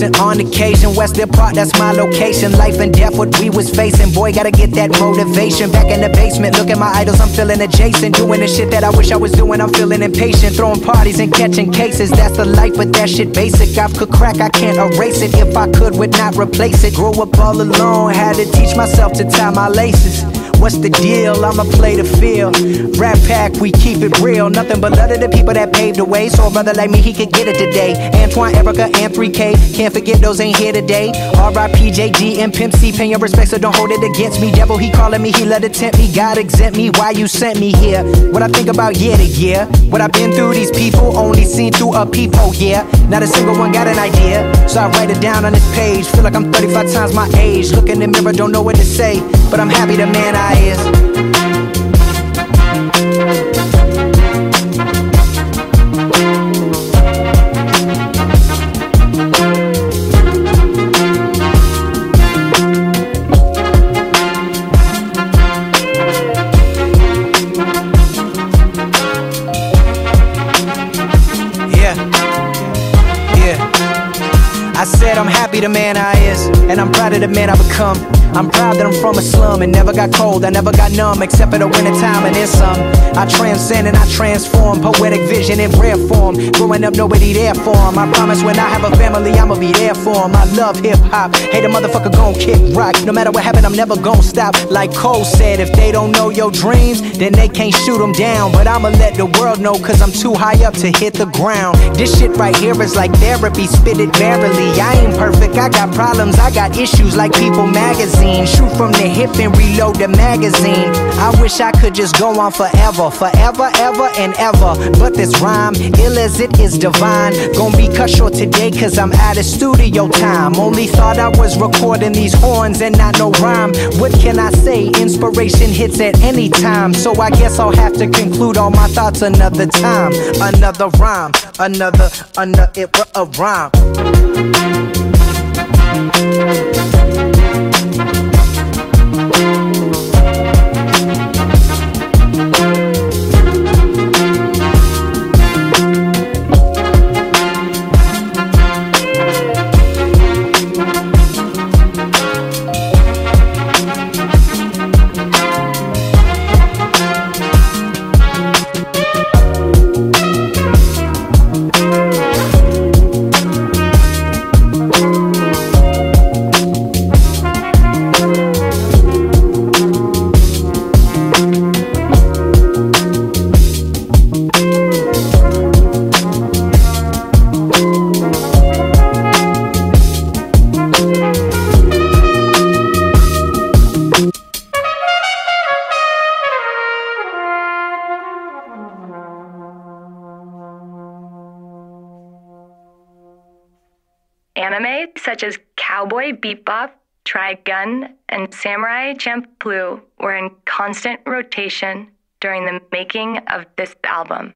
complacent on occasion. West Park, that's my location. Life and death, what we was facing. Boy, gotta get that motivation. Back in the basement, look at my idols, I'm feeling adjacent. Doing the shit that I wish I was doing, I'm feeling impatient. Throwing parties and catching cases, that's the life, but that shit basic. I could crack, I can't erase it. If I could, would not replace it. Grew up all alone, had to teach myself to tie my laces. What's the deal? I'ma play the field. Rap pack, we keep it real. Nothing but love to the people that paved the way. So a brother like me, he could get it today. Antoine, Erica, and 3K. Can't forget those ain't here today. R.I.P. JG and Pimp C. Pay your respect, so don't hold it against me. Devil, he calling me, he let it tempt me. God exempt me, why you sent me here? What I think about year to year. What I've been through, these people only seen through a peephole, yeah. Not a single one got an idea. So I write it down on this page. Feel like I'm 35 times my age. Look in the mirror, don't know what to say. But I'm happy the man I is. Said the man I is, and I'm proud of the man I become. I'm proud that I'm from a slum and never got cold, I never got numb, except for the winter time and then some. I transcend and I transform, poetic vision in rare form. Growing up, nobody there for him. I promise when I have a family, I'ma be there for him. I love hip hop, hate a motherfucker gon' kick rock. No matter what happen, I'm never gon' stop. Like Cole said, if they don't know your dreams, then they can't shoot them down. But I'ma let the world know, cause I'm too high up to hit the ground. This shit right here is like therapy, spit it merrily. I ain't perfect, I got problems, I got issues like People Magazine. Shoot from the hip and reload the magazine. I wish I could just go on forever, forever, ever, and ever. But this rhyme, ill as it is divine. Gonna be cut short today, cause I'm out of studio time. Only thought I was recording these horns and not no rhyme. What can I say? Inspiration hits at any time. So I guess I'll have to conclude all my thoughts another time. Another rhyme, another, another, it, a rhyme. Thank such as Cowboy Bebop, Trigun, and Samurai Champloo were in constant rotation during the making of this album.